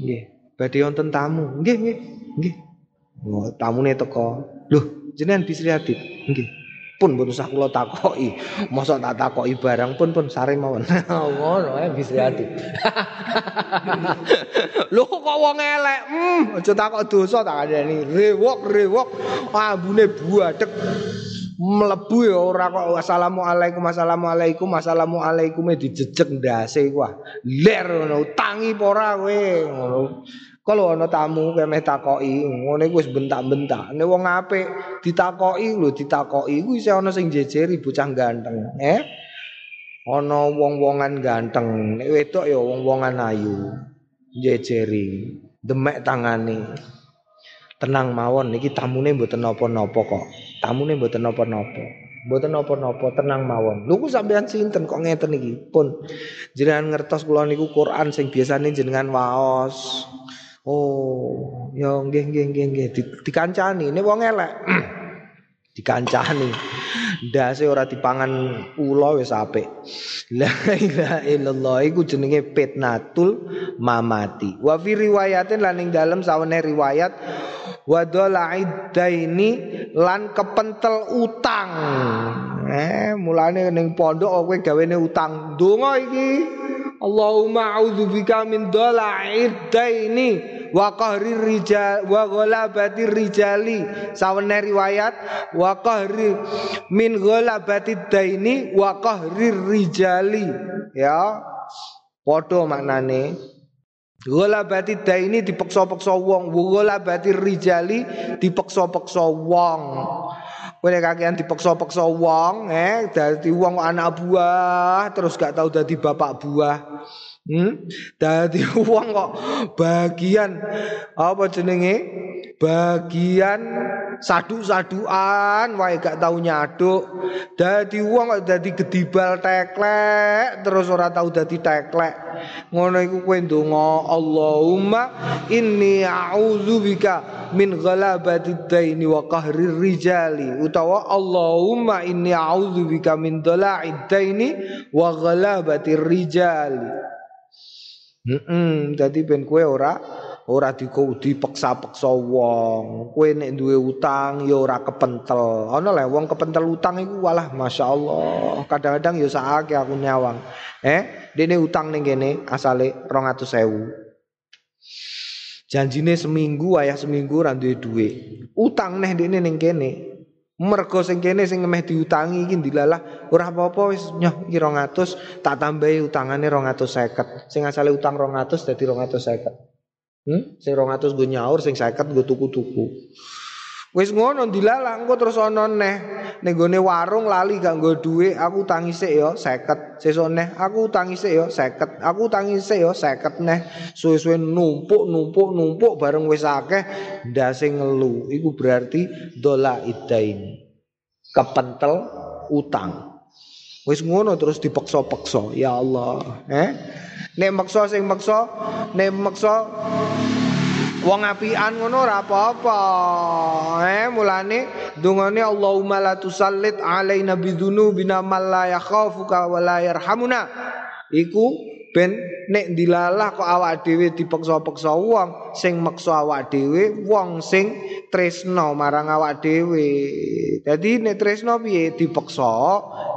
Nggih. Badhe wonten tamu. Nggih, nggih. Nggih. Oh, tamune teko. Loh, jenengan Bisri Adit. Nggih. Pun mboten usah kula takoki. Mosok tak takoki barang pun pun sare mawon. Ngono ae Bisri Adit. Lho kok wong elek. Hmm, aja takok dosa tak kandhani. Rewok, rewok. Ambune buadek. Mlebu ya ora kok assalamualaikum assalamualaikum assalamualaikum dijejek ndase kuwi ler ngono utangi apa ora kowe ngono Kalau ana tamu kemeh takoki, ngene wis bentak-bentak. Nek wong apik ditakoki lho ditakoki kuwi isih ana sing jejeri bocah ganteng, eh? Ana wong-wongan ganteng, nek wedok ya wong-wongan ayu. Jejeri, demek tangane. Tenang mawon niki tamune mboten napa-napa kok. Tamune mboten napa-napa. Mboten napa-napa, tenang mawon. Lho ku sampean sinten kok ngeten iki? Pun jenengan ngertos kula niku Quran sing biasane jenengan waos. Oh, ya nggih nggih nggih nggih dikancani nek wong elek. dikancani. Ndase ora dipangan ula wis apik. La ilaha illallah iku jenenge fitnatul mamati. Wa fi riwayatin lan ing dalem sawene riwayat wa ini lan kepentel utang. Eh, mulane ning pondok kowe gawene utang. Donga iki Allahumma a'udzubika min dhala'id daini wa qahri rijal wa ghalabati rijali. Sawene riwayat wa qahri min ghalabati daini wa qahri rijali. Ya padha maknane. Ghalabati daini dipeksa-peksa wong ghalabati rijali dipeksa-peksa wong. Kowe kakean dipeksa-peksa wong, eh dadi wong anak buah terus gak tahu dadi bapak buah. Hmm? Dadi wong kok bagian apa jenenge? Bagian sadu-saduan wae gak tau nyaduk. Dadi wong kok dadi gedibal teklek terus ora tau dadi teklek. Ngono iku kowe ndonga Allahumma inni a'udzubika min ghalabati daini wa qahri rijali utawa Allahumma inni a'udzubika min dhala'id daini wa ghalabati rijali. Heeh, dadi ben kowe ora ora dipeksa-peksa wong. Kowe nek duwe utang ya ora kepentel. Ana le wong kepentel utang iku walah masyaallah. Kadang-kadang ya aku nyawang. Eh, dene utang ning kene asale 200.000. Janjine seminggu ayah seminggu ora duwe. Utang neh dene ning. Mergo sing kene sing meh diutangi iki dilalah ora apa-apa wis nyoh iki 200 tak tambahi utangane 250. Sing asale utang 200 dadi 250. Hmm? Sing 200 gue nyaur, sing 50 gue tuku-tuku. Wis ngono dilalang kok terus ana neh ning gone warung lali gak nggo dhuwit, aku tangi sik ya 50. Sesuk neh aku tangi sik ya 50. Aku tangi sik ya 50 neh. Suwe-suwe numpuk numpuk numpuk bareng wis akeh ndase ngelu. Iku berarti dola idain. Kepentel utang. Wis ngono terus dipeksa-peksa. Ya Allah, eh? Nek maksa sing maksa, nek maksa wong apian ngono ora apa-apa. Eh mulane dungane Allahumma la tusallit alaina bidzunubina mal la yakhafuka wa la yarhamuna. Iku ben nek dilalah kok awak dhewe dipeksa-peksa wong sing maksa awak dhewe wong sing tresno marang awak dhewe. Dadi nek tresno piye dipeksa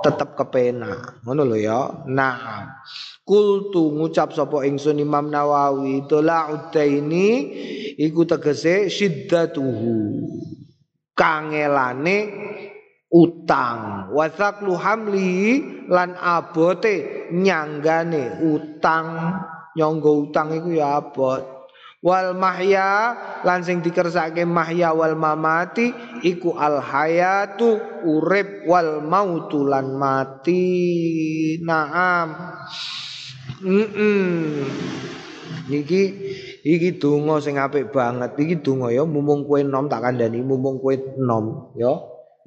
tetep kepenak. Ngono lho ya. Nah. Kultu ngucap sapa ingsun Imam Nawawi dola'ud ini iku tegese syiddatuhu. kangelane utang. Wasaklu hamli lan abote nyanggane utang. Nyangga utang iku ya abot. Wal mahya lan sing dikersake mahya wal mamati iku al hayatu urip wal mautu lan mati. Naam mm iki iki donga sing apik banget iki donga ya mumung kowe nom tak kandhani mumung kowe nom ya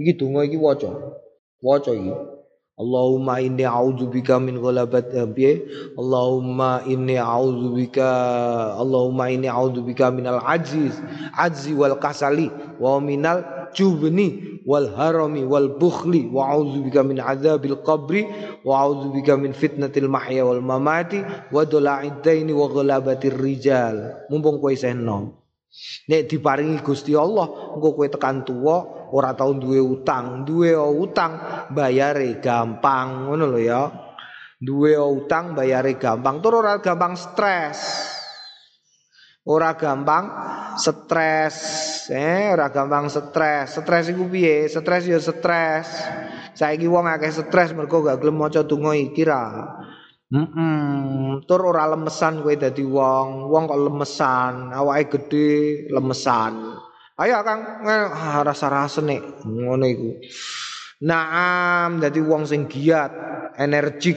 Iki donga iki waca. Waca iki. Allahumma inni a'udzubika min ghalabat piye? Allahumma inni a'udzubika Allahumma inni a'udzubika minal ajiz, ajzi wal kasali wa minal jubni wal harami wal bukhli wa a'udzubika min adzabil qabri wa a'udzubika min fitnatil mahya wal mamati wa dola'id daini wa ghalabatir rijal. Mumpung kowe isih enom. Nek diparingi Gusti Allah, engko kowe tekan tuwa ora tau duwe utang, duwe utang bayare gampang ngono lho ya. Duwe utang bayare gampang, tur ora gampang stres. Ora gampang stres, eh ora gampang stres. Stres iku piye? Stres ya stres. Saiki wong akeh stres mergo gak gelem maca donga iki ra. Mm -mm. tur ora lemesan kowe dadi wong, wong kok lemesan, awake gede lemesan. Ayo Kang ah, rasa-rasa nih ngono iku. Naam dadi wong sing giat, energik.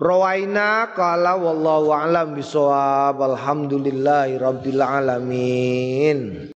Rawaina qala wallahu a'lam bisawab. Alhamdulillahi rabbil alamin.